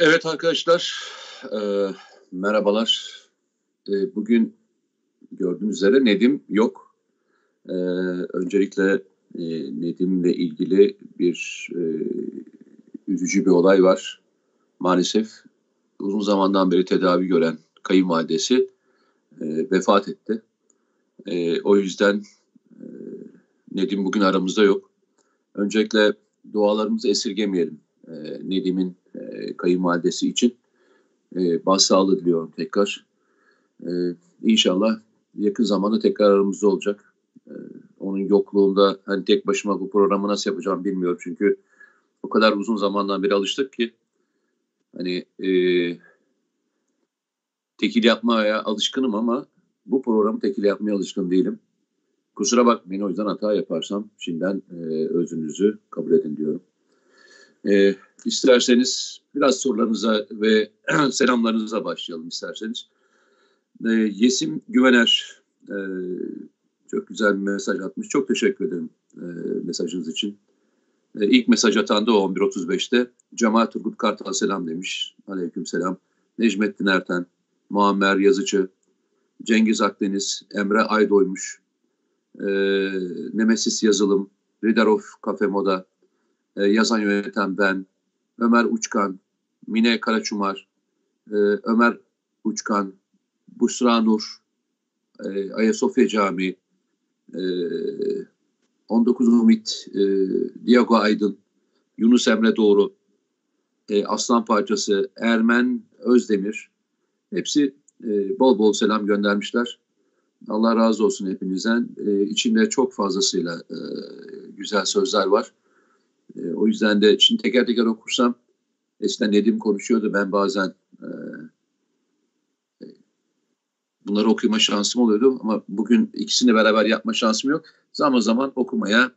Evet arkadaşlar, e, merhabalar. E, bugün gördüğünüz üzere Nedim yok. E, öncelikle e, Nedim'le ilgili bir e, üzücü bir olay var. Maalesef uzun zamandan beri tedavi gören kayınvalidesi e, vefat etti. E, o yüzden e, Nedim bugün aramızda yok. Öncelikle dualarımızı esirgemeyelim. E, Nedim'in e, kayınvalidesi için. E, başsağlığı diliyorum tekrar. E, inşallah yakın zamanda tekrar aramızda olacak. E, onun yokluğunda hani tek başıma bu programı nasıl yapacağım bilmiyorum. Çünkü o kadar uzun zamandan beri alıştık ki hani e, tekil yapmaya alışkınım ama bu programı tekil yapmaya alışkın değilim. Kusura bakmayın o yüzden hata yaparsam şimdiden e, özünüzü kabul edin diyorum. E, isterseniz biraz sorularınıza ve selamlarınıza başlayalım isterseniz. E, Yesim Güvener e, çok güzel bir mesaj atmış. Çok teşekkür ederim e, mesajınız için. E, ilk mesaj atan da o 11.35'te. Cemal Turgut Kartal selam demiş. Aleyküm selam. Necmettin Erten, Muammer Yazıcı, Cengiz Akdeniz, Emre Aydoymuş, e, Nemesis Yazılım, Ridarov Kafe Moda, e, yazan yöneten ben, Ömer Uçkan, Mine Karaçumar, e, Ömer Uçkan, Busra Nur, e, Ayasofya Camii, e, 19 Umit, e, Diago Aydın, Yunus Emre Doğru, e, Aslan Parçası, Ermen Özdemir, hepsi e, bol bol selam göndermişler. Allah razı olsun hepinizden. E, içinde çok fazlasıyla e, güzel sözler var. E, o yüzden de şimdi teker teker okursam eskiden Nedim konuşuyordu. Ben bazen e, e, bunları okuma şansım oluyordu ama bugün ikisini beraber yapma şansım yok. Zaman zaman okumaya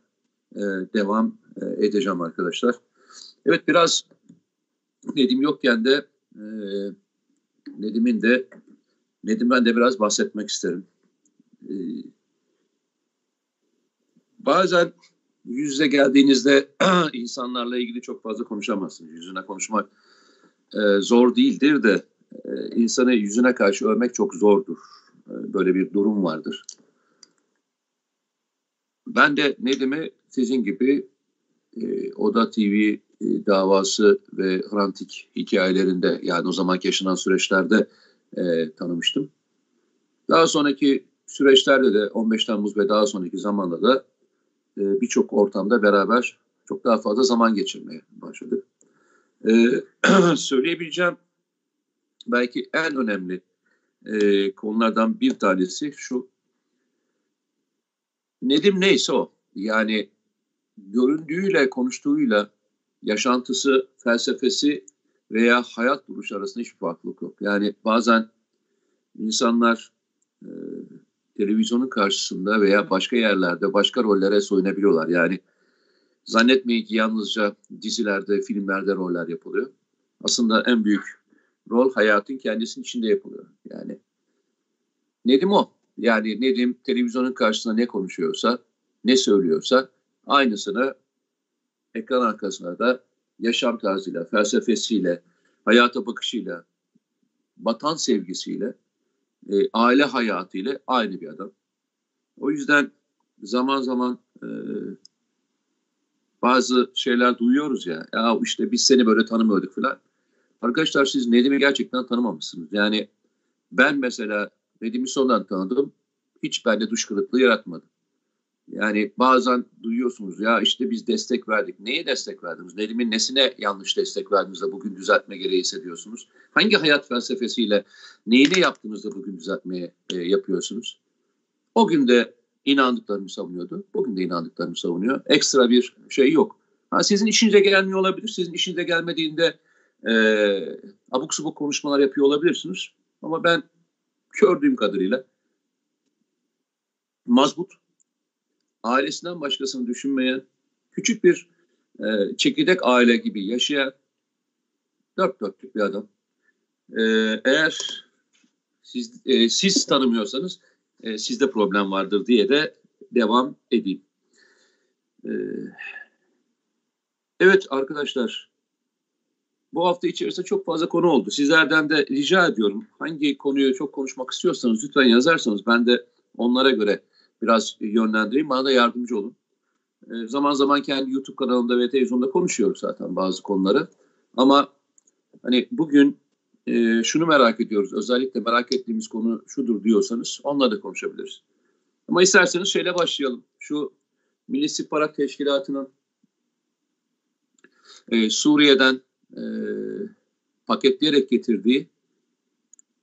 e, devam e, edeceğim arkadaşlar. Evet biraz Nedim yokken de e, Nedim'in de Nedim'den de biraz bahsetmek isterim. E, bazen yüz yüze geldiğinizde insanlarla ilgili çok fazla konuşamazsınız. Yüzüne konuşmak e, zor değildir de e, insanı yüzüne karşı övmek çok zordur. E, böyle bir durum vardır. Ben de Nedim'i sizin gibi e, Oda TV e, davası ve Hrantik hikayelerinde yani o zaman yaşanan süreçlerde e, tanımıştım. Daha sonraki süreçlerde de 15 Temmuz ve daha sonraki zamanda da e, birçok ortamda beraber çok daha fazla zaman geçirmeye başladık. E, söyleyebileceğim belki en önemli e, konulardan bir tanesi şu. Nedim neyse o. Yani göründüğüyle, konuştuğuyla yaşantısı, felsefesi veya hayat duruşu arasında hiçbir farklılık yok. Yani bazen insanlar e, televizyonun karşısında veya başka yerlerde başka rollere soyunabiliyorlar. Yani zannetmeyin ki yalnızca dizilerde, filmlerde roller yapılıyor. Aslında en büyük rol hayatın kendisinin içinde yapılıyor. Yani Nedim o. Yani Nedim televizyonun karşısında ne konuşuyorsa, ne söylüyorsa aynısını ekran arkasında da yaşam tarzıyla, felsefesiyle, hayata bakışıyla, vatan sevgisiyle e, aile hayatıyla aynı bir adam. O yüzden zaman zaman e, bazı şeyler duyuyoruz ya. Ya işte biz seni böyle tanımıyorduk falan. Arkadaşlar siz Nedim'i gerçekten tanımamışsınız. Yani ben mesela Nedim'i sonradan tanıdım. Hiç bende duş kırıklığı yaratmadı. Yani bazen duyuyorsunuz ya işte biz destek verdik. Neye destek verdiniz? Nedim'in nesine yanlış destek verdiniz de bugün düzeltme gereği hissediyorsunuz? Hangi hayat felsefesiyle neyini yaptığınızda bugün düzeltmeye e, yapıyorsunuz? O gün de inandıklarını savunuyordu. Bugün de inandıklarını savunuyor. Ekstra bir şey yok. Ha, sizin işinize gelmiyor olabilir. Sizin işinize gelmediğinde e, abuk subuk konuşmalar yapıyor olabilirsiniz. Ama ben gördüğüm kadarıyla mazbut ailesinden başkasını düşünmeyen, küçük bir e, çekirdek aile gibi yaşayan dört dörtlük bir adam. E, eğer siz, e, siz tanımıyorsanız e, sizde problem vardır diye de devam edeyim. E, evet arkadaşlar, bu hafta içerisinde çok fazla konu oldu. Sizlerden de rica ediyorum hangi konuyu çok konuşmak istiyorsanız lütfen yazarsanız ben de onlara göre biraz yönlendireyim. Bana da yardımcı olun. E, zaman zaman kendi YouTube kanalımda ve televizyonda konuşuyorum zaten bazı konuları. Ama hani bugün e, şunu merak ediyoruz. Özellikle merak ettiğimiz konu şudur diyorsanız onunla da konuşabiliriz. Ama isterseniz şeyle başlayalım. Şu Milli İstihbarat Teşkilatı'nın e, Suriye'den e, paketleyerek getirdiği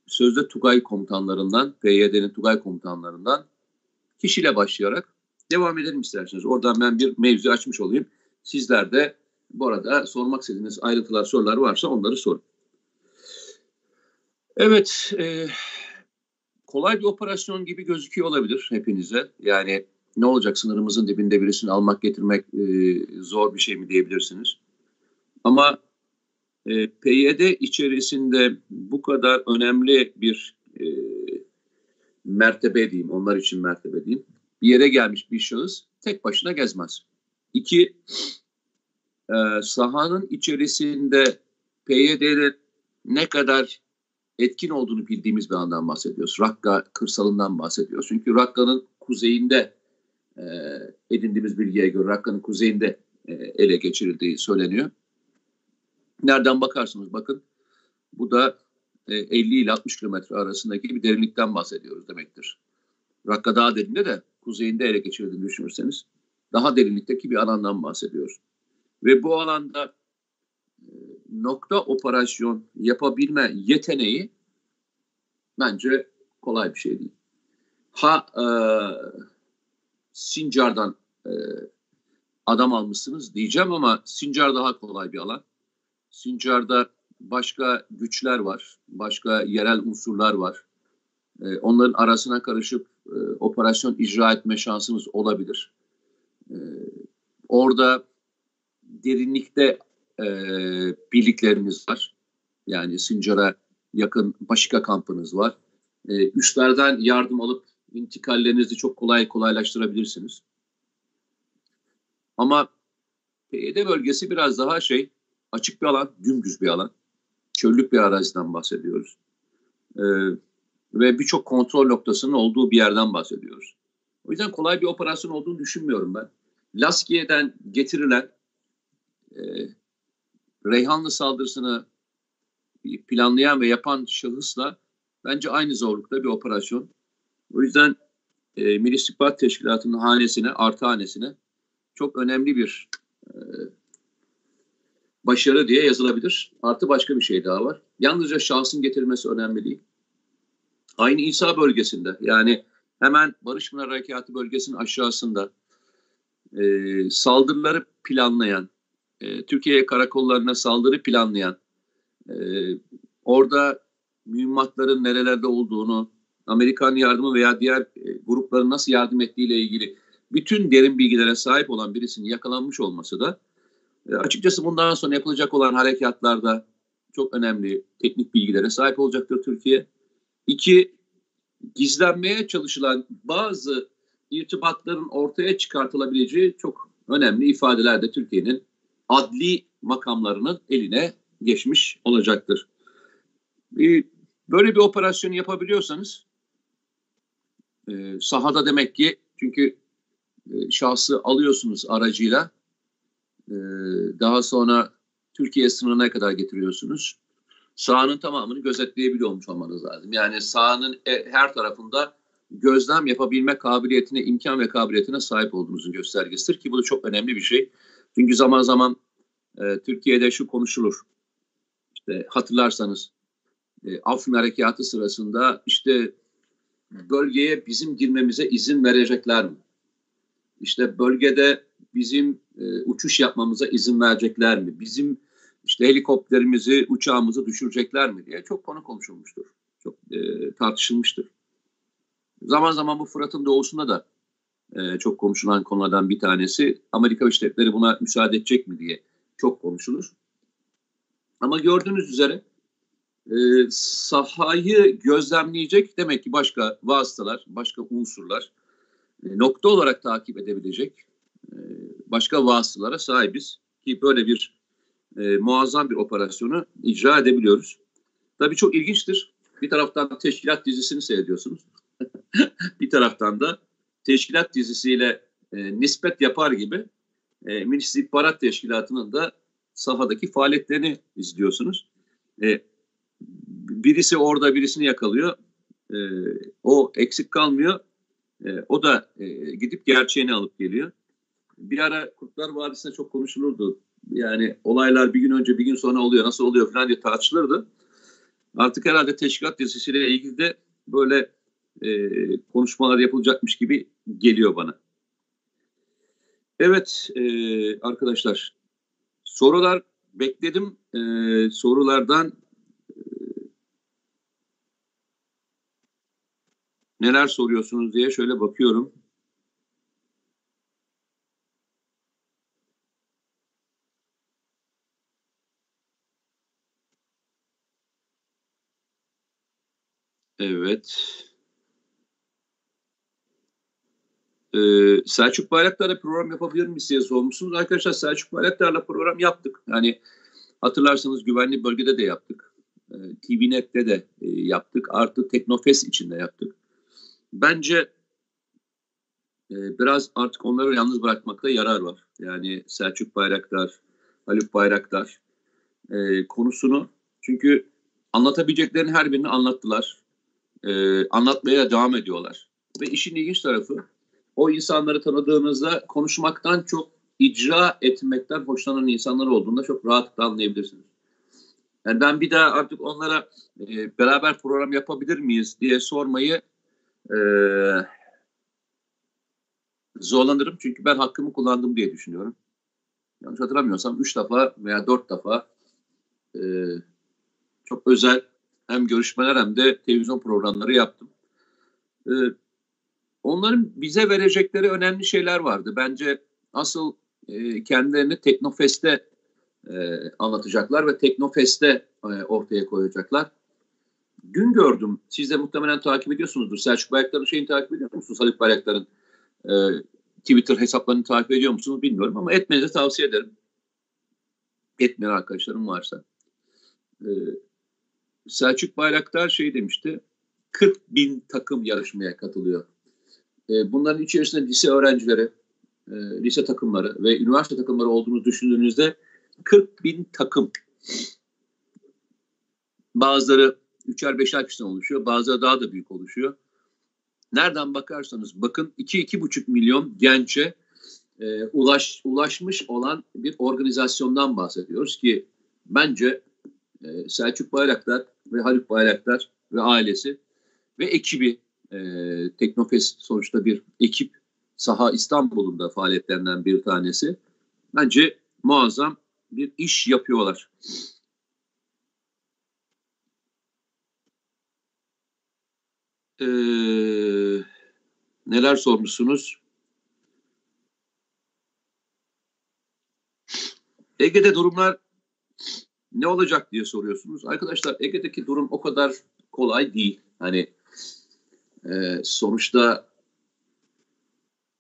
sözde Tugay komutanlarından, PYD'nin Tugay komutanlarından kişiyle başlayarak devam edelim isterseniz. Oradan ben bir mevzu açmış olayım. Sizler de bu arada sormak istediğiniz ayrıntılar, sorular varsa onları sorun. Evet, e, kolay bir operasyon gibi gözüküyor olabilir hepinize. Yani ne olacak sınırımızın dibinde birisini almak getirmek e, zor bir şey mi diyebilirsiniz. Ama e, PYD içerisinde bu kadar önemli bir e, mertebe diyeyim, onlar için mertebe diyeyim. Bir yere gelmiş bir şahıs tek başına gezmez. İki, e, sahanın içerisinde PYD'nin ne kadar etkin olduğunu bildiğimiz bir andan bahsediyoruz. Rakka kırsalından bahsediyoruz. Çünkü Rakka'nın kuzeyinde e, edindiğimiz bilgiye göre Rakka'nın kuzeyinde e, ele geçirildiği söyleniyor. Nereden bakarsınız bakın bu da 50 ile 60 kilometre arasındaki bir derinlikten bahsediyoruz demektir. Rakka daha derinde de kuzeyinde ele geçirildiğini düşünürseniz daha derinlikteki bir alandan bahsediyoruz. Ve bu alanda e, nokta operasyon yapabilme yeteneği bence kolay bir şey değil. Ha e, Sincar'dan e, adam almışsınız diyeceğim ama Sincar daha kolay bir alan. Sincar'da başka güçler var, başka yerel unsurlar var. E, onların arasına karışıp e, operasyon icra etme şansınız olabilir. E, orada derinlikte e, birlikleriniz var. Yani Sincar'a yakın Başika kampınız var. E, üstlerden yardım alıp intikallerinizi çok kolay kolaylaştırabilirsiniz. Ama PYD bölgesi biraz daha şey açık bir alan, dümdüz bir alan. Çöllük bir araziden bahsediyoruz. Ee, ve birçok kontrol noktasının olduğu bir yerden bahsediyoruz. O yüzden kolay bir operasyon olduğunu düşünmüyorum ben. Laskiye'den getirilen e, Reyhanlı saldırısını planlayan ve yapan şahısla bence aynı zorlukta bir operasyon. O yüzden e, Milli İstihbarat Teşkilatı'nın hanesine, artı hanesine çok önemli bir e, başarı diye yazılabilir. Artı başka bir şey daha var. Yalnızca şahsın getirilmesi önemli değil. Aynı İsa bölgesinde yani hemen Barış Pınar Harekatı bölgesinin aşağısında e, saldırıları planlayan, e, Türkiye karakollarına saldırı planlayan, e, orada mühimmatların nerelerde olduğunu, Amerikan yardımı veya diğer e, grupların nasıl yardım ettiğiyle ilgili bütün derin bilgilere sahip olan birisinin yakalanmış olması da e, açıkçası bundan sonra yapılacak olan harekatlarda çok önemli teknik bilgilere sahip olacaktır Türkiye. İki, gizlenmeye çalışılan bazı irtibatların ortaya çıkartılabileceği çok önemli ifadeler de Türkiye'nin adli makamlarının eline geçmiş olacaktır. E, böyle bir operasyon yapabiliyorsanız e, sahada demek ki çünkü e, şahsı alıyorsunuz aracıyla e, daha sonra Türkiye sınırına kadar getiriyorsunuz. Sahanın tamamını gözetleyebiliyormuş olmanız lazım. Yani sahanın e, her tarafında gözlem yapabilme kabiliyetine, imkan ve kabiliyetine sahip olduğunuzun göstergesidir ki bu da çok önemli bir şey. Çünkü zaman zaman e, Türkiye'de şu konuşulur. İşte hatırlarsanız e, Afrin Harekatı sırasında işte bölgeye bizim girmemize izin verecekler mi? İşte bölgede bizim e, uçuş yapmamıza izin verecekler mi? Bizim işte helikopterimizi, uçağımızı düşürecekler mi diye çok konu konuşulmuştur. Çok e, tartışılmıştır. Zaman zaman bu Fırat'ın doğusunda da e, çok konuşulan konulardan bir tanesi. Amerika Birleşik Devletleri buna müsaade edecek mi diye çok konuşulur. Ama gördüğünüz üzere e, sahayı gözlemleyecek demek ki başka vasıtalar, başka unsurlar nokta olarak takip edebilecek e, başka vasıtalara sahibiz ki böyle bir e, muazzam bir operasyonu icra edebiliyoruz. Tabii çok ilginçtir. Bir taraftan teşkilat dizisini seyrediyorsunuz. bir taraftan da teşkilat dizisiyle e, nispet yapar gibi e, Milli İstihbarat Teşkilatı'nın da sahadaki faaliyetlerini izliyorsunuz. E, birisi orada birisini yakalıyor. E, o eksik kalmıyor. E, o da e, gidip gerçeğini alıp geliyor. Bir ara Kurtlar Vadisi'nde çok konuşulurdu. Yani olaylar bir gün önce bir gün sonra oluyor nasıl oluyor falan diye tartışılırdı. Artık herhalde teşkilat dizisiyle ilgili de böyle e, konuşmalar yapılacakmış gibi geliyor bana. Evet e, arkadaşlar sorular bekledim. E, sorulardan neler soruyorsunuz diye şöyle bakıyorum. Evet. Ee, Selçuk Bayraktar'la program yapabilir miyiz diye sormuşsunuz. Arkadaşlar Selçuk Bayraktar'la program yaptık. Yani hatırlarsanız güvenli bölgede de yaptık. Ee, TVNet'te de e, yaptık. Artı Teknofest içinde yaptık. Bence e, biraz artık onları yalnız bırakmakta yarar var. Yani Selçuk Bayraktar, Haluk Bayraktar e, konusunu çünkü anlatabileceklerini her birini anlattılar. E, anlatmaya devam ediyorlar. Ve işin ilginç tarafı o insanları tanıdığınızda konuşmaktan çok icra etmekten hoşlanan insanlar olduğunda çok rahatlıkla anlayabilirsiniz. Yani ben bir daha artık onlara e, beraber program yapabilir miyiz diye sormayı e, zorlanırım. Çünkü ben hakkımı kullandım diye düşünüyorum. Yanlış hatırlamıyorsam üç defa veya dört defa e, çok özel hem görüşmeler hem de televizyon programları yaptım. E, onların bize verecekleri önemli şeyler vardı. Bence asıl e, kendilerini Teknofest'te e, anlatacaklar ve Teknofest'te e, ortaya koyacaklar. Dün gördüm, siz de muhtemelen takip ediyorsunuzdur. Selçuk Bayraktar'ın şeyini takip ediyor musunuz? Haluk Bayraktar'ın e, Twitter hesaplarını takip ediyor musunuz bilmiyorum ama etmenizi tavsiye ederim. Etmeyen arkadaşlarım varsa. E, Selçuk Bayraktar şey demişti, 40 bin takım yarışmaya katılıyor e, bunların içerisinde lise öğrencileri, e, lise takımları ve üniversite takımları olduğunu düşündüğünüzde 40 bin takım. Bazıları üçer beşer kişiden oluşuyor, bazıları daha da büyük oluşuyor. Nereden bakarsanız bakın 2-2,5 milyon gence e, ulaş, ulaşmış olan bir organizasyondan bahsediyoruz ki bence e, Selçuk Bayraktar ve Haluk Bayraktar ve ailesi ve ekibi e, Teknofest sonuçta bir ekip saha İstanbul'un da faaliyetlerinden bir tanesi. Bence muazzam bir iş yapıyorlar. Ee, neler sormuşsunuz? Ege'de durumlar ne olacak diye soruyorsunuz. Arkadaşlar Ege'deki durum o kadar kolay değil. Hani e, sonuçta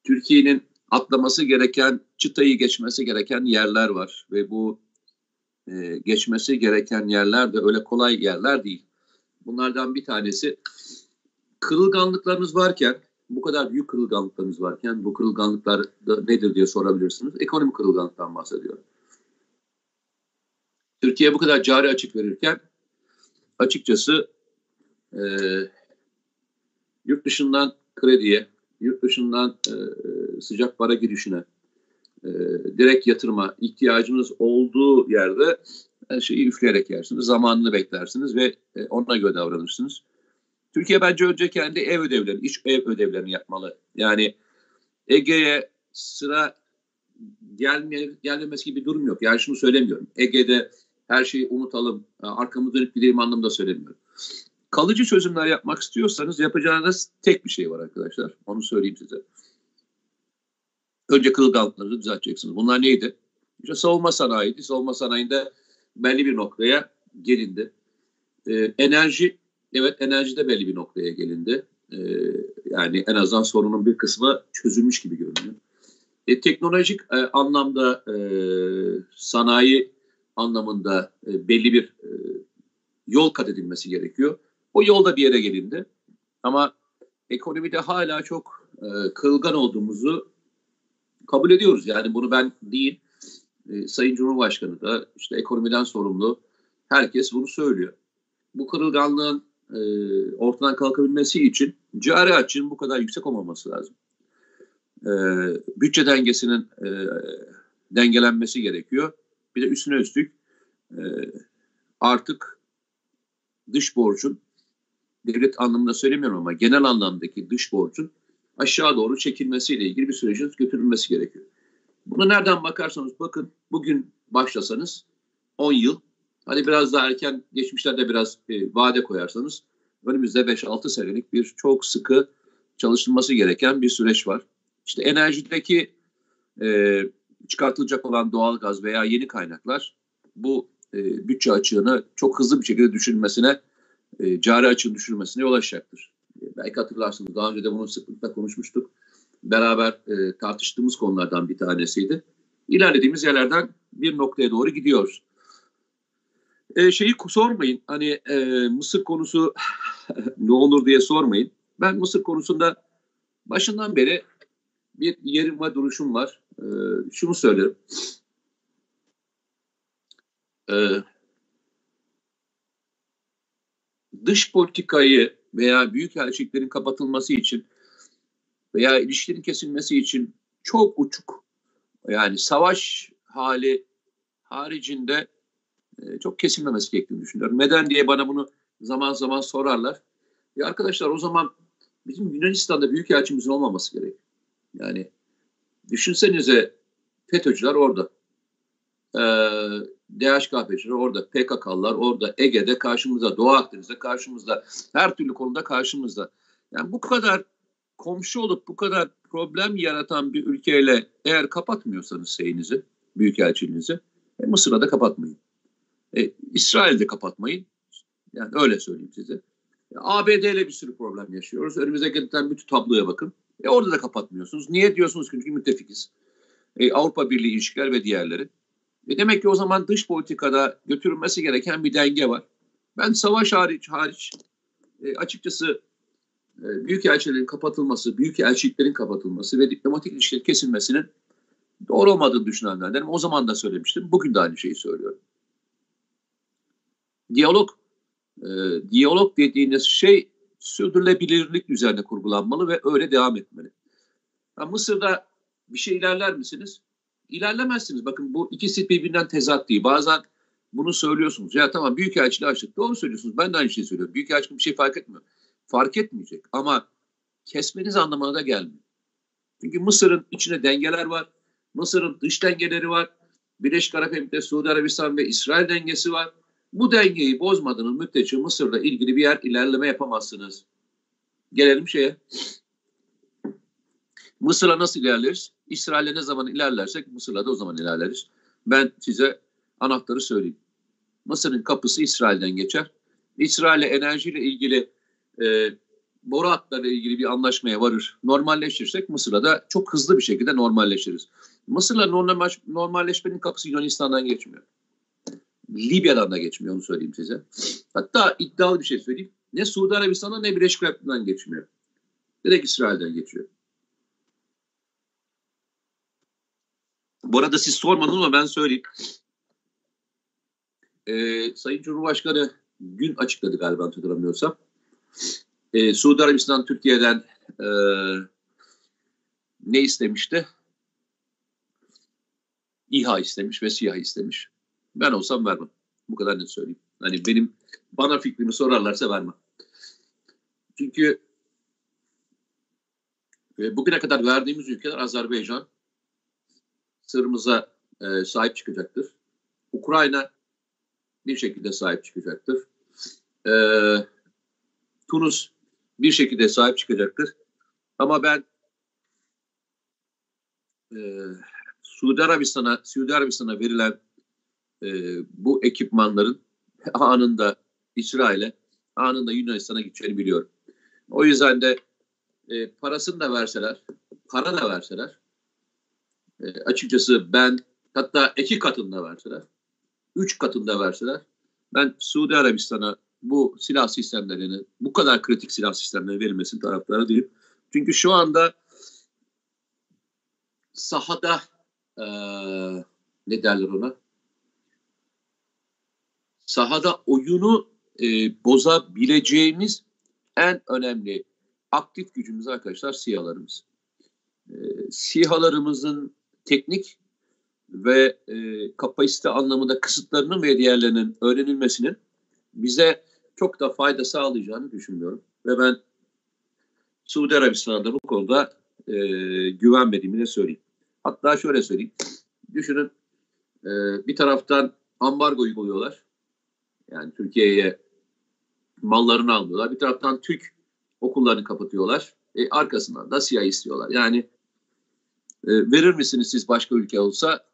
Türkiye'nin atlaması gereken, çıtayı geçmesi gereken yerler var ve bu e, geçmesi gereken yerler de öyle kolay yerler değil. Bunlardan bir tanesi kırılganlıklarımız varken, bu kadar büyük kırılganlıklarımız varken bu kırılganlıklar da nedir diye sorabilirsiniz. Ekonomik kırılganlıktan bahsediyorum. Türkiye bu kadar cari açık verirken açıkçası e, yurt dışından krediye, yurt dışından e, sıcak para girişine, e, direkt yatırıma ihtiyacınız olduğu yerde her şeyi üfleyerek yersiniz. Zamanını beklersiniz ve e, ona göre davranırsınız. Türkiye bence önce kendi ev ödevlerini, iç ev ödevlerini yapmalı. Yani Ege'ye sıra gelmeye, gelmemesi gibi bir durum yok. Yani şunu söylemiyorum. Ege'de her şeyi unutalım, arkamı dönüp gidelim anlamda söylemiyorum kalıcı çözümler yapmak istiyorsanız yapacağınız tek bir şey var arkadaşlar. Onu söyleyeyim size. Önce kırılganlıkları düzelteceksiniz. Bunlar neydi? İşte savunma sanayiydi. Savunma sanayinde belli bir noktaya gelindi. Ee, enerji, evet enerjide belli bir noktaya gelindi. Ee, yani en azından sorunun bir kısmı çözülmüş gibi görünüyor. E, teknolojik e, anlamda e, sanayi anlamında e, belli bir e, yol kat edilmesi gerekiyor. O yolda bir yere gelindi. Ama ekonomide hala çok e, kırılgan olduğumuzu kabul ediyoruz. Yani bunu ben değil, e, Sayın Cumhurbaşkanı da işte ekonomiden sorumlu herkes bunu söylüyor. Bu kırılganlığın e, ortadan kalkabilmesi için cari açığın bu kadar yüksek olmaması lazım. E, bütçe dengesinin e, dengelenmesi gerekiyor. Bir de üstüne üstlük e, artık dış borcun devlet anlamında söylemiyorum ama genel anlamdaki dış borcun aşağı doğru çekilmesiyle ilgili bir sürecin götürülmesi gerekiyor. Bunu nereden bakarsanız bakın bugün başlasanız 10 yıl hani biraz daha erken geçmişlerde biraz e, vade koyarsanız önümüzde 5-6 senelik bir çok sıkı çalışılması gereken bir süreç var. İşte enerjideki e, çıkartılacak olan doğal gaz veya yeni kaynaklar bu e, bütçe açığını çok hızlı bir şekilde düşürmesine, e, cari açığın düşürmesine yol açacaktır. E, belki hatırlarsınız daha önce de bunu sıklıkla konuşmuştuk. Beraber e, tartıştığımız konulardan bir tanesiydi. İlerlediğimiz yerlerden bir noktaya doğru gidiyoruz. E, şeyi sormayın, hani e, Mısır konusu ne olur diye sormayın. Ben Mısır konusunda başından beri bir yerim ve duruşum var. E, şunu söylerim. E, dış politikayı veya büyük elçiliklerin kapatılması için veya ilişkilerin kesilmesi için çok uçuk yani savaş hali haricinde e, çok kesilmemesi gerektiğini düşünüyorum. Neden diye bana bunu zaman zaman sorarlar. Ya arkadaşlar o zaman bizim Yunanistan'da büyük elçimizin olmaması gerek. Yani düşünsenize FETÖ'cüler orada. Ee, DHKP'ciler orada, PKK'lılar orada, Ege'de karşımızda, Doğu Akdeniz'de karşımızda, her türlü konuda karşımızda. Yani bu kadar komşu olup bu kadar problem yaratan bir ülkeyle eğer kapatmıyorsanız şeyinizi, büyükelçiliğinizi, e, Mısır'a da kapatmayın. E, İsrail'de kapatmayın. Yani öyle söyleyeyim size. ABD ile bir sürü problem yaşıyoruz. Önümüze gelen bütün tabloya bakın. E, orada da kapatmıyorsunuz. Niye diyorsunuz ki çünkü müttefikiz. E, Avrupa Birliği ilişkiler ve diğerleri. E, demek ki o zaman dış politikada götürülmesi gereken bir denge var. Ben savaş hariç hariç e, açıkçası e, büyük elçilerin kapatılması, büyük elçiliklerin kapatılması ve diplomatik ilişkilerin kesilmesinin doğru olmadığını düşünenlerdenim. O zaman da söylemiştim. Bugün de aynı şeyi söylüyorum. Diyalog, e, diyalog dediğiniz şey sürdürülebilirlik üzerine kurgulanmalı ve öyle devam etmeli. Yani Mısır'da bir şey ilerler misiniz? İlerlemezsiniz. Bakın bu ikisi birbirinden tezat değil. Bazen bunu söylüyorsunuz. Ya tamam büyük elçiliği açtık. Doğru söylüyorsunuz. Ben de aynı şeyi söylüyorum. Büyük elçilik bir şey fark etmiyor fark etmeyecek. Ama kesmeniz anlamına da gelmiyor. Çünkü Mısır'ın içine dengeler var. Mısır'ın dış dengeleri var. Birleşik Arap Emirlikleri, Suudi Arabistan ve İsrail dengesi var. Bu dengeyi bozmadığınız müddetçe Mısır'la ilgili bir yer ilerleme yapamazsınız. Gelelim şeye. Mısır'a nasıl ilerleriz? İsrail'e ne zaman ilerlersek Mısır'la da o zaman ilerleriz. Ben size anahtarı söyleyeyim. Mısır'ın kapısı İsrail'den geçer. İsrail'e enerjiyle ilgili e, boru hatlarıyla ilgili bir anlaşmaya varır, normalleşirsek Mısır'la da çok hızlı bir şekilde normalleşiriz. Mısır'la normal, normalleşmenin kapısı Yunanistan'dan geçmiyor. Libya'dan da geçmiyor onu söyleyeyim size. Hatta iddialı bir şey söyleyeyim. Ne Suudi Arabistan'dan ne Birleşik Arap'tan geçmiyor. Direkt İsrail'den geçiyor. Bu arada siz sormadınız ama ben söyleyeyim. Ee, Sayın Cumhurbaşkanı gün açıkladı galiba hatırlamıyorsam e, Suudi Arabistan Türkiye'den e, ne istemişti? İHA istemiş ve SİHA istemiş. Ben olsam vermem. Bu kadar net söyleyeyim. Hani benim bana fikrimi sorarlarsa vermem. Çünkü e, bugüne kadar verdiğimiz ülkeler Azerbaycan sırrımıza e, sahip çıkacaktır. Ukrayna bir şekilde sahip çıkacaktır. E, Tunus bir şekilde sahip çıkacaktır. Ama ben e, Suudi Arabistan'a Suudi Arabistan'a verilen e, bu ekipmanların anında İsrail'e, anında Yunanistan'a gideceğini biliyorum. O yüzden de e, parasını da verseler, para da verseler, e, açıkçası ben hatta iki katını da verseler, üç katında verseler ben Suudi Arabistan'a bu silah sistemlerini, bu kadar kritik silah sistemleri verilmesinin taraftarı değilim. Çünkü şu anda sahada e, ne derler ona? Sahada oyunu e, bozabileceğimiz en önemli aktif gücümüz arkadaşlar sihalarımız. E, sihalarımızın teknik ve e, kapasite anlamında kısıtlarının ve diğerlerinin öğrenilmesinin bize çok da fayda sağlayacağını düşünmüyorum. Ve ben Suudi Arabistan'da bu konuda e, güvenmediğimi de söyleyeyim. Hatta şöyle söyleyeyim. Düşünün e, bir taraftan ambargo uyguluyorlar. Yani Türkiye'ye mallarını almıyorlar. Bir taraftan Türk okullarını kapatıyorlar. E, arkasından da siyah istiyorlar. Yani e, verir misiniz siz başka ülke olsa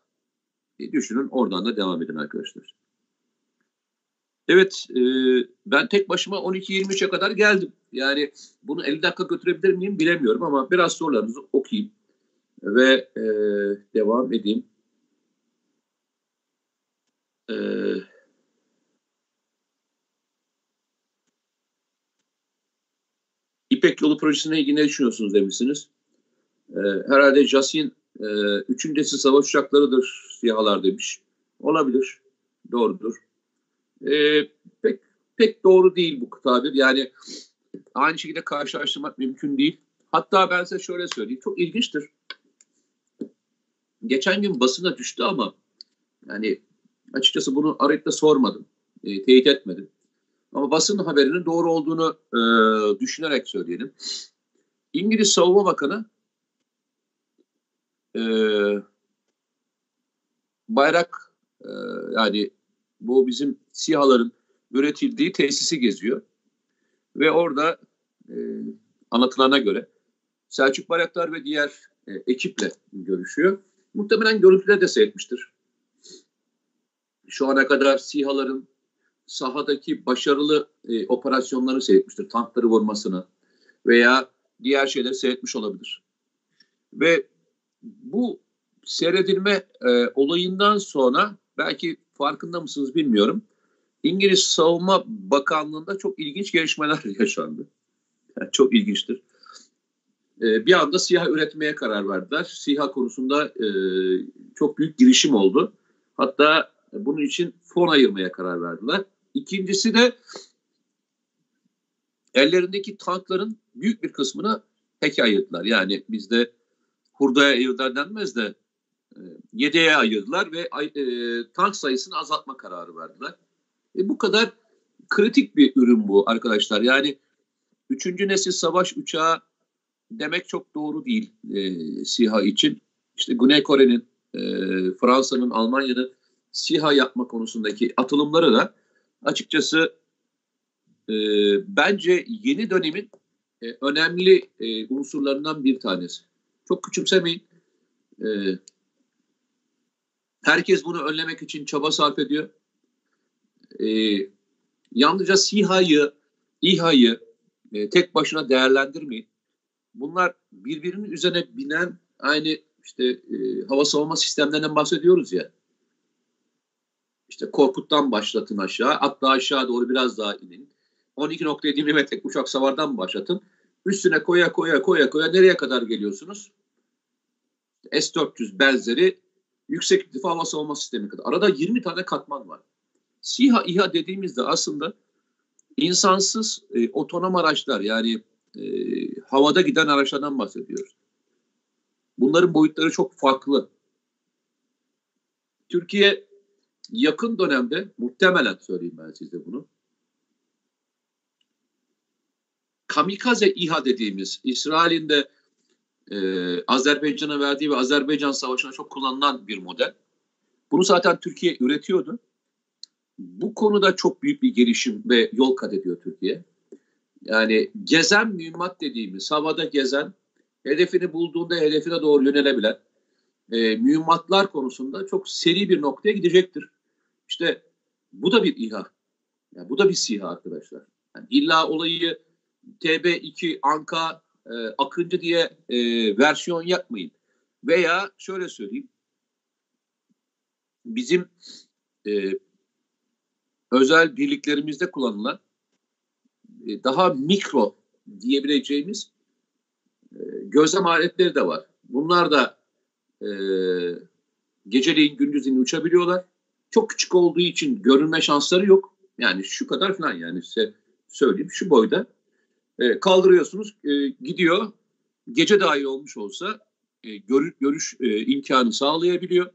e, düşünün oradan da devam edin arkadaşlar. Evet e, ben tek başıma 12-23'e kadar geldim. Yani bunu 50 dakika götürebilir miyim bilemiyorum ama biraz sorularınızı okuyayım ve e, devam edeyim. E, İpek Yolu projesine ilgili ne düşünüyorsunuz demişsiniz. E, herhalde Jasin e, üçüncü savaş uçaklarıdır siyahalar demiş. Olabilir. Doğrudur. E, pek pek doğru değil bu tabir. Yani aynı şekilde karşılaştırmak mümkün değil. Hatta ben size şöyle söyleyeyim. Çok ilginçtir. Geçen gün basına düştü ama yani açıkçası bunu arayıp da sormadım. E, teyit etmedim. Ama basın haberinin doğru olduğunu e, düşünerek söyleyelim. İngiliz Savunma Bakanı e, bayrak e, yani bu bizim sihaların üretildiği tesisi geziyor. Ve orada e, anlatılana göre Selçuk Bayraktar ve diğer e, ekiple görüşüyor. Muhtemelen görüntüleri de seyretmiştir. Şu ana kadar sihaların sahadaki başarılı e, operasyonları seyretmiştir. Tankları vurmasını veya diğer şeyleri seyretmiş olabilir. Ve bu seyredilme e, olayından sonra belki farkında mısınız bilmiyorum. İngiliz Savunma Bakanlığı'nda çok ilginç gelişmeler yaşandı. Yani çok ilginçtir. E, bir anda siyah üretmeye karar verdiler. Siyah konusunda e, çok büyük girişim oldu. Hatta bunun için fon ayırmaya karar verdiler. İkincisi de ellerindeki tankların büyük bir kısmını pek ayırdılar. Yani bizde hurdaya ayırdılar denmez de e, yedeğe ayırdılar ve e, tank sayısını azaltma kararı verdiler. E, bu kadar kritik bir ürün bu arkadaşlar. Yani üçüncü nesil savaş uçağı demek çok doğru değil e, SİHA için. İşte Güney Kore'nin, e, Fransa'nın, Almanya'nın SİHA yapma konusundaki atılımları da açıkçası e, bence yeni dönemin e, önemli e, unsurlarından bir tanesi. Çok küçümsemeyin. E, herkes bunu önlemek için çaba sarf ediyor. E, yalnızca SİHA'yı, İHA'yı e, tek başına değerlendirmeyin. Bunlar birbirinin üzerine binen aynı işte e, hava savunma sistemlerinden bahsediyoruz ya. İşte Korkut'tan başlatın aşağı, hatta aşağı doğru biraz daha inin. 12.7 mm uçak savardan başlatın. Üstüne koya koya koya koya nereye kadar geliyorsunuz? S-400 benzeri yüksek irtifa hava savunma sistemi kadar. Arada 20 tane katman var. SİHA, İHA dediğimizde aslında insansız e, otonom araçlar yani e, havada giden araçlardan bahsediyoruz. Bunların boyutları çok farklı. Türkiye yakın dönemde muhtemelen söyleyeyim ben size bunu. Kamikaze İHA dediğimiz İsrail'in de e, Azerbaycan'a verdiği ve Azerbaycan Savaşı'na çok kullanılan bir model. Bunu zaten Türkiye üretiyordu. Bu konuda çok büyük bir gelişim ve yol kat ediyor Türkiye. Yani gezen mühimmat dediğimiz havada gezen, hedefini bulduğunda hedefine doğru yönelebilen e, mühimmatlar konusunda çok seri bir noktaya gidecektir. İşte bu da bir İHA. Yani bu da bir SİHA arkadaşlar. Yani illa olayı TB2, Anka, e, Akıncı diye e, versiyon yapmayın. Veya şöyle söyleyeyim. Bizim e, özel birliklerimizde kullanılan e, daha mikro diyebileceğimiz e, gözlem aletleri de var. Bunlar da e, geceleyin gündüzün uçabiliyorlar. Çok küçük olduğu için görünme şansları yok. Yani şu kadar falan yani size söyleyeyim şu boyda. E, kaldırıyorsunuz e, gidiyor. Gece dahi olmuş olsa e, gör, görüş e, imkanı sağlayabiliyor.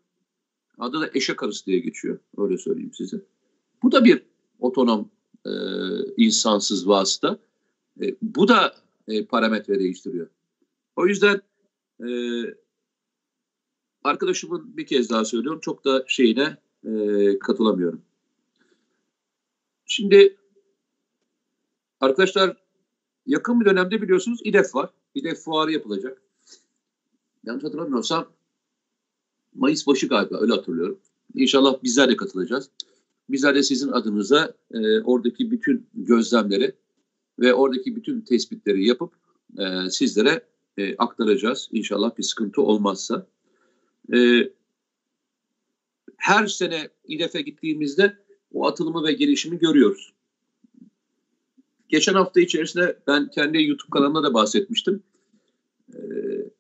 Adı da eşek arısı diye geçiyor. Öyle söyleyeyim size. Bu da bir otonom e, insansız vasıta. E, bu da e, parametre değiştiriyor. O yüzden e, arkadaşımın bir kez daha söylüyorum çok da şeyine e, katılamıyorum. Şimdi arkadaşlar yakın bir dönemde biliyorsunuz İDEF var. İDEF fuarı yapılacak. Yanlış hatırlamıyorsam Mayıs başı galiba öyle hatırlıyorum. İnşallah bizler de katılacağız. Bizler de sizin adınıza e, oradaki bütün gözlemleri ve oradaki bütün tespitleri yapıp e, sizlere e, aktaracağız. İnşallah bir sıkıntı olmazsa. E, her sene İDEF'e gittiğimizde o atılımı ve gelişimi görüyoruz. Geçen hafta içerisinde ben kendi YouTube kanalımda da bahsetmiştim. Ee,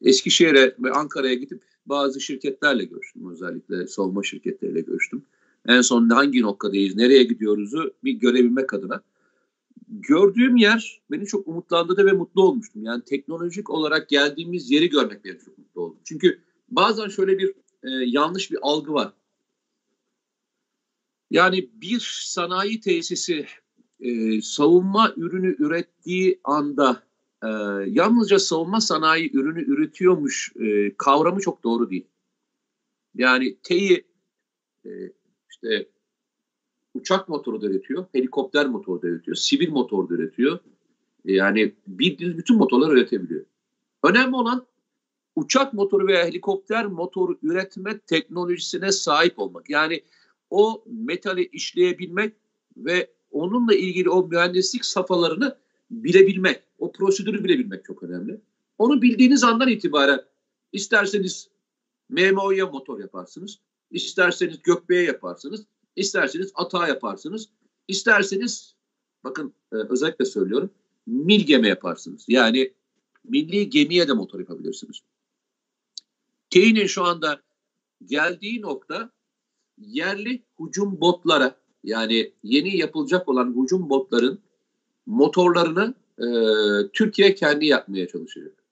Eskişehir'e ve Ankara'ya gidip bazı şirketlerle görüştüm. Özellikle savunma şirketleriyle görüştüm. En son hangi noktadayız, nereye gidiyoruzu bir görebilmek adına. Gördüğüm yer beni çok umutlandırdı ve mutlu olmuştum. Yani teknolojik olarak geldiğimiz yeri görmek beni çok mutlu oldu. Çünkü bazen şöyle bir e, yanlış bir algı var. Yani bir sanayi tesisi e, savunma ürünü ürettiği anda e, yalnızca savunma sanayi ürünü üretiyormuş e, kavramı çok doğru değil. Yani TEİ e, işte uçak motoru da üretiyor, helikopter motoru da üretiyor, sivil motor da üretiyor. E, yani bildiğiniz bütün motorlar üretebiliyor. Önemli olan uçak motoru veya helikopter motoru üretme teknolojisine sahip olmak. Yani o metali işleyebilmek ve onunla ilgili o mühendislik safhalarını bilebilmek, o prosedürü bilebilmek çok önemli. Onu bildiğiniz andan itibaren isterseniz MMO'ya motor yaparsınız, isterseniz Gökbey'e yaparsınız, isterseniz ATA yaparsınız, isterseniz bakın e, özellikle söylüyorum mil gemi yaparsınız. Yani milli gemiye de motor yapabilirsiniz. Kane'in şu anda geldiği nokta yerli hücum botlara yani yeni yapılacak olan hücum botların motorlarını e, Türkiye kendi yapmaya çalışacak.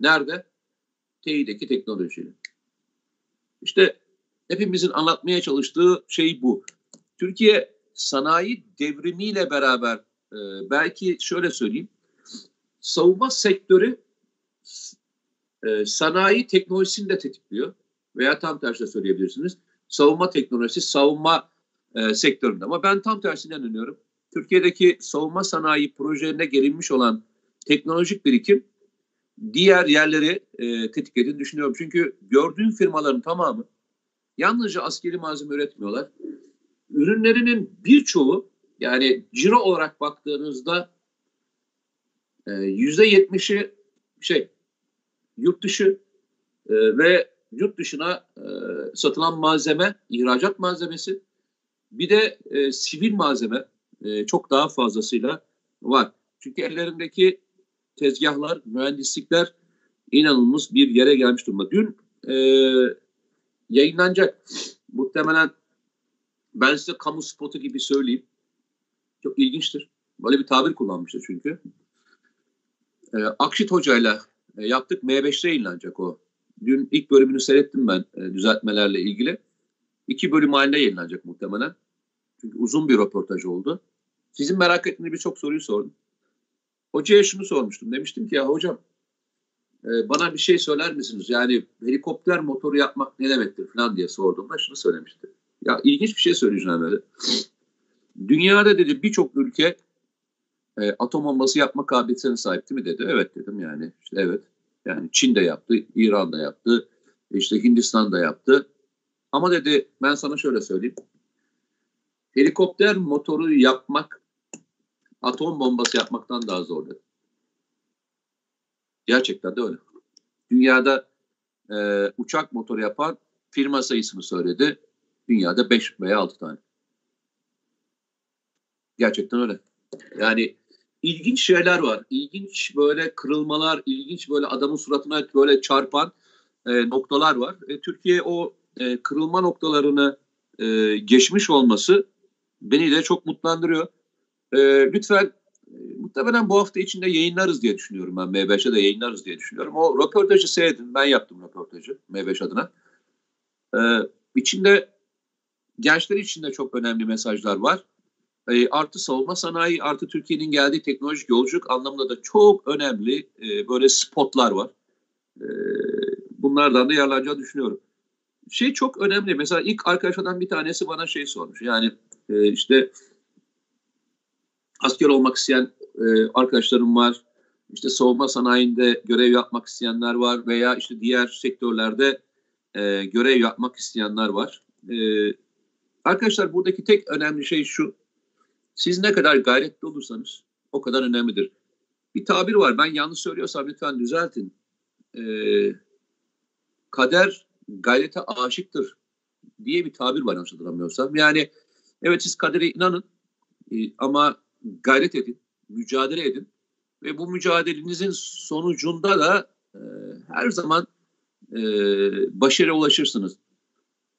Nerede? TEİ'deki teknolojiyle. İşte hepimizin anlatmaya çalıştığı şey bu. Türkiye sanayi devrimiyle beraber e, belki şöyle söyleyeyim savunma sektörü e, sanayi teknolojisini de tetikliyor veya tam tersi söyleyebilirsiniz. Savunma teknolojisi, savunma e, sektöründe. Ama ben tam tersine inanıyorum. Türkiye'deki savunma sanayi projelerine gelinmiş olan teknolojik birikim diğer yerleri e, tetiklediğini düşünüyorum. Çünkü gördüğüm firmaların tamamı yalnızca askeri malzeme üretmiyorlar. Ürünlerinin birçoğu yani ciro olarak baktığınızda e, yüzde yetmişi şey yurt dışı e, ve yurt dışına e, satılan malzeme ihracat malzemesi bir de e, sivil malzeme e, çok daha fazlasıyla var. Çünkü ellerindeki tezgahlar, mühendislikler inanılmaz bir yere gelmiş durumda. Dün e, yayınlanacak muhtemelen ben size kamu spotu gibi söyleyeyim. Çok ilginçtir. Böyle bir tabir kullanmıştı çünkü. E, Akşit Hoca ile e, yaptık. M5'te yayınlanacak o. Dün ilk bölümünü seyrettim ben e, düzeltmelerle ilgili. İki bölüm halinde yayınlanacak muhtemelen. Çünkü uzun bir röportaj oldu. Sizin merak ettiğiniz birçok soruyu sordum. Hocaya şunu sormuştum. Demiştim ki ya hocam e, bana bir şey söyler misiniz? Yani helikopter motoru yapmak ne demektir falan diye sorduğumda şunu söylemişti. Ya ilginç bir şey söyleyeceğim öyle. Dünyada dedi birçok ülke e, atom bombası yapma kabiliyetine sahip değil mi dedi. Evet dedim yani. İşte evet. Yani Çin de yaptı, İran da yaptı, işte Hindistan da yaptı. Ama dedi ben sana şöyle söyleyeyim. Helikopter motoru yapmak atom bombası yapmaktan daha zor dedi. Gerçekten de öyle. Dünyada e, uçak motoru yapan firma sayısını söyledi. Dünyada 5 veya 6 tane. Gerçekten öyle. Yani ilginç şeyler var. İlginç böyle kırılmalar, ilginç böyle adamın suratına böyle çarpan e, noktalar var. E, Türkiye o e, kırılma noktalarını e, geçmiş olması beni de çok mutlandırıyor. E, lütfen e, muhtemelen bu hafta içinde yayınlarız diye düşünüyorum ben. M5'e de yayınlarız diye düşünüyorum. O röportajı seyredin. Ben yaptım röportajı M5 adına. E, içinde gençler için de çok önemli mesajlar var. E, artı savunma sanayi, artı Türkiye'nin geldiği teknolojik yolculuk anlamında da çok önemli e, böyle spotlar var. E, bunlardan da yararlanacağını düşünüyorum. Şey çok önemli. Mesela ilk arkadaşlardan bir tanesi bana şey sormuş. Yani e, işte asker olmak isteyen e, arkadaşlarım var. İşte savunma sanayinde görev yapmak isteyenler var veya işte diğer sektörlerde e, görev yapmak isteyenler var. E, arkadaşlar buradaki tek önemli şey şu. Siz ne kadar gayretli olursanız o kadar önemlidir. Bir tabir var. Ben yanlış söylüyorsam lütfen düzeltin. E, kader gayrete aşıktır diye bir tabir var yanlış hatırlamıyorsam. Yani evet siz kadere inanın e, ama gayret edin, mücadele edin ve bu mücadelenizin sonucunda da e, her zaman e, başarıya ulaşırsınız.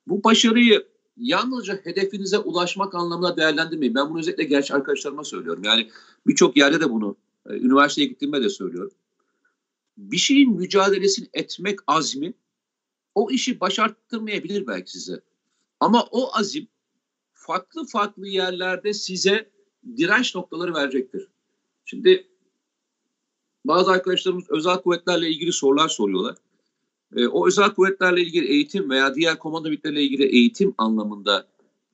Bu başarıyı yalnızca hedefinize ulaşmak anlamına değerlendirmeyin. Ben bunu özellikle genç arkadaşlarıma söylüyorum. Yani birçok yerde de bunu, e, üniversiteye gittiğimde de söylüyorum. Bir şeyin mücadelesini etmek azmi o işi başarttırmayabilir belki size. Ama o azim farklı farklı yerlerde size direnç noktaları verecektir. Şimdi bazı arkadaşlarımız özel kuvvetlerle ilgili sorular soruyorlar. E, o özel kuvvetlerle ilgili eğitim veya diğer komando birlikleriyle ilgili eğitim anlamında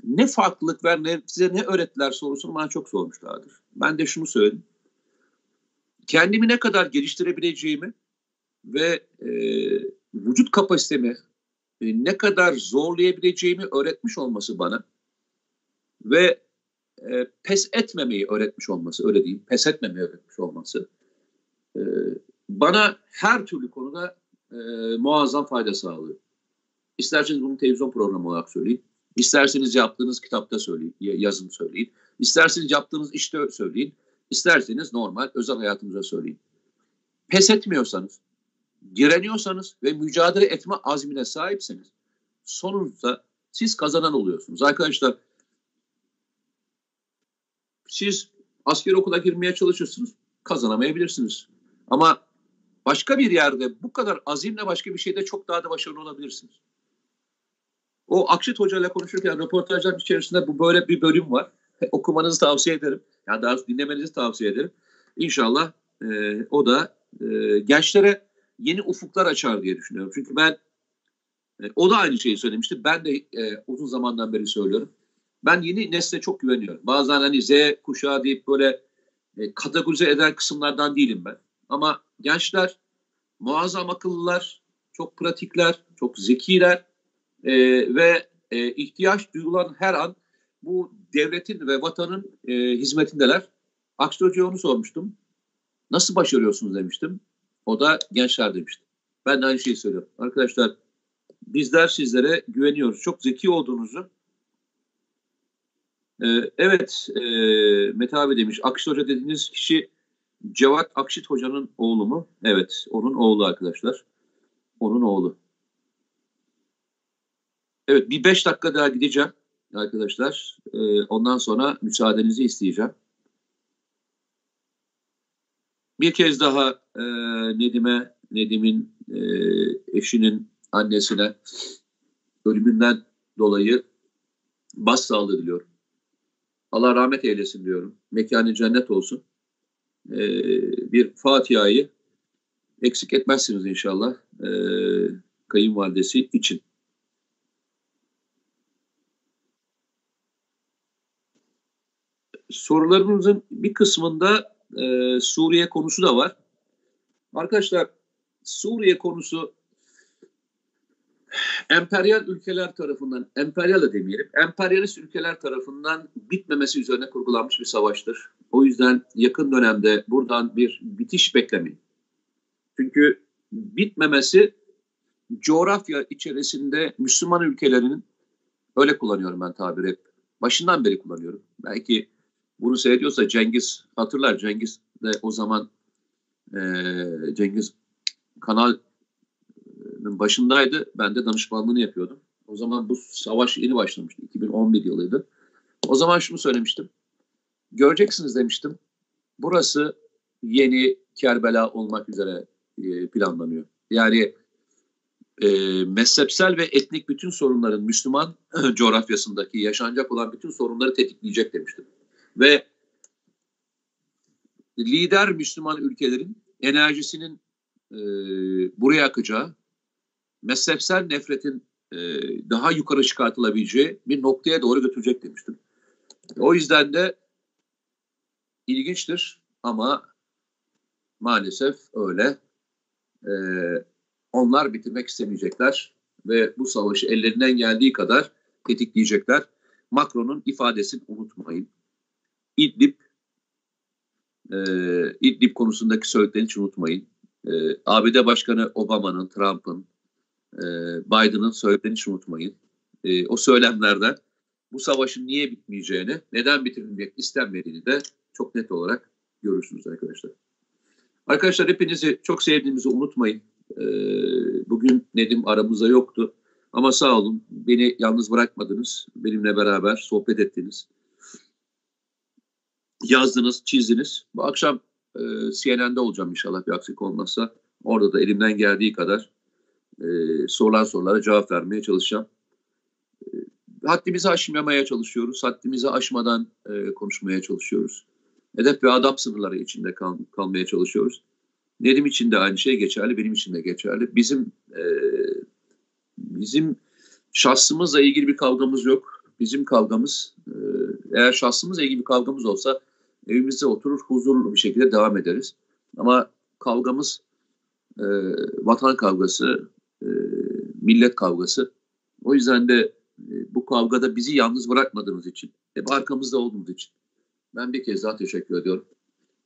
ne farklılık ver, ne, size ne öğrettiler sorusunu bana çok sormuşlardır. Ben de şunu söyledim. Kendimi ne kadar geliştirebileceğimi ve e, vücut kapasitemi e, ne kadar zorlayabileceğimi öğretmiş olması bana ve e, pes etmemeyi öğretmiş olması, öyle diyeyim, pes etmemeyi öğretmiş olması e, bana her türlü konuda e, muazzam fayda sağlıyor. İsterseniz bunu televizyon programı olarak söyleyin, isterseniz yaptığınız kitapta söyleyin, yazın söyleyin, isterseniz yaptığınız işte söyleyin, isterseniz normal özel hayatınıza söyleyin. Pes etmiyorsanız, direniyorsanız ve mücadele etme azmine sahipseniz sonunda siz kazanan oluyorsunuz. Arkadaşlar siz asker okula girmeye çalışırsınız kazanamayabilirsiniz. Ama başka bir yerde bu kadar azimle başka bir şeyde çok daha da başarılı olabilirsiniz. O Akşit Hoca ile konuşurken röportajların içerisinde bu böyle bir bölüm var. Okumanızı tavsiye ederim. Yani daha dinlemenizi tavsiye ederim. İnşallah e, o da e, gençlere yeni ufuklar açar diye düşünüyorum. Çünkü ben e, o da aynı şeyi söylemişti. Ben de e, uzun zamandan beri söylüyorum. Ben yeni nesle çok güveniyorum. Bazen hani Z kuşağı deyip böyle e, kategorize eden kısımlardan değilim ben. Ama gençler muazzam akıllılar, çok pratikler, çok zekiler e, ve e, ihtiyaç duyulan her an bu devletin ve vatanın e, hizmetindeler. Aksi Hoca'ya onu sormuştum. Nasıl başarıyorsunuz demiştim. O da gençler demişti. Ben de aynı şeyi söylüyorum. Arkadaşlar bizler sizlere güveniyoruz. Çok zeki olduğunuzu. Ee, evet e, Mete abi demiş. Akşit Hoca dediğiniz kişi Cevat Akşit Hoca'nın oğlu mu? Evet onun oğlu arkadaşlar. Onun oğlu. Evet bir beş dakika daha gideceğim arkadaşlar. Ee, ondan sonra müsaadenizi isteyeceğim. Bir kez daha e, Nedim'e, Nedim'in e, eşinin annesine ölümünden dolayı başsağlığı diliyorum. Allah rahmet eylesin diyorum. Mekanı cennet olsun. E, bir Fatiha'yı eksik etmezsiniz inşallah e, kayınvalidesi için. Sorularınızın bir kısmında e, Suriye konusu da var. Arkadaşlar Suriye konusu emperyal ülkeler tarafından, emperyal da demeyelim, emperyalist ülkeler tarafından bitmemesi üzerine kurgulanmış bir savaştır. O yüzden yakın dönemde buradan bir bitiş beklemeyin. Çünkü bitmemesi coğrafya içerisinde Müslüman ülkelerinin öyle kullanıyorum ben tabiri hep. Başından beri kullanıyorum. Belki bunu seyrediyorsa Cengiz hatırlar Cengiz de o zaman e, Cengiz kanalın başındaydı. Ben de danışmanlığını yapıyordum. O zaman bu savaş yeni başlamıştı. 2011 yılıydı. O zaman şunu söylemiştim. Göreceksiniz demiştim. Burası yeni Kerbela olmak üzere e, planlanıyor. Yani e, mezhepsel ve etnik bütün sorunların Müslüman coğrafyasındaki yaşanacak olan bütün sorunları tetikleyecek demiştim. Ve lider Müslüman ülkelerin enerjisinin e, buraya akacağı, mezhepsel nefretin e, daha yukarı çıkartılabileceği bir noktaya doğru götürecek demiştim. O yüzden de ilginçtir ama maalesef öyle. E, onlar bitirmek istemeyecekler ve bu savaşı ellerinden geldiği kadar tetikleyecekler. Macron'un ifadesini unutmayın. İdlib e, İdlib konusundaki söylediklerini hiç unutmayın. E, ABD Başkanı Obama'nın, Trump'ın, e, Biden'ın söylediklerini hiç unutmayın. E, o söylemlerden bu savaşın niye bitmeyeceğini, neden bitirilmek istenmediğini de çok net olarak görürsünüz arkadaşlar. Arkadaşlar hepinizi çok sevdiğimizi unutmayın. E, bugün Nedim aramızda yoktu. Ama sağ olun beni yalnız bırakmadınız. Benimle beraber sohbet ettiniz. Yazdınız, çizdiniz. Bu akşam e, CNN'de olacağım inşallah bir aksilik olmazsa. Orada da elimden geldiği kadar e, sorulan sorulara cevap vermeye çalışacağım. E, haddimizi aşmamaya çalışıyoruz. Haddimizi aşmadan e, konuşmaya çalışıyoruz. Edep ve adap sınırları içinde kal, kalmaya çalışıyoruz. Nedim için de aynı şey geçerli, benim için de geçerli. Bizim e, bizim şahsımızla ilgili bir kavgamız yok. Bizim kavgamız, e, eğer şahsımızla ilgili bir kavgamız olsa evimizde oturur huzurlu bir şekilde devam ederiz. Ama kavgamız e, vatan kavgası, e, millet kavgası. O yüzden de e, bu kavgada bizi yalnız bırakmadığınız için, hep arkamızda olduğunuz için ben bir kez daha teşekkür ediyorum.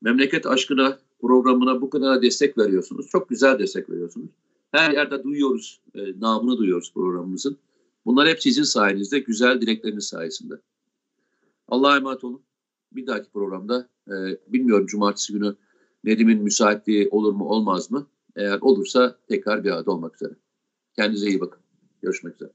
Memleket aşkına programına bu kadar destek veriyorsunuz. Çok güzel destek veriyorsunuz. Her yerde duyuyoruz, e, namını duyuyoruz programımızın. Bunlar hep sizin sayenizde, güzel dilekleriniz sayesinde. Allah'a emanet olun. Bir dahaki programda, e, bilmiyorum cumartesi günü Nedim'in müsaitliği olur mu olmaz mı? Eğer olursa tekrar bir arada olmak üzere. Kendinize iyi bakın. Görüşmek üzere.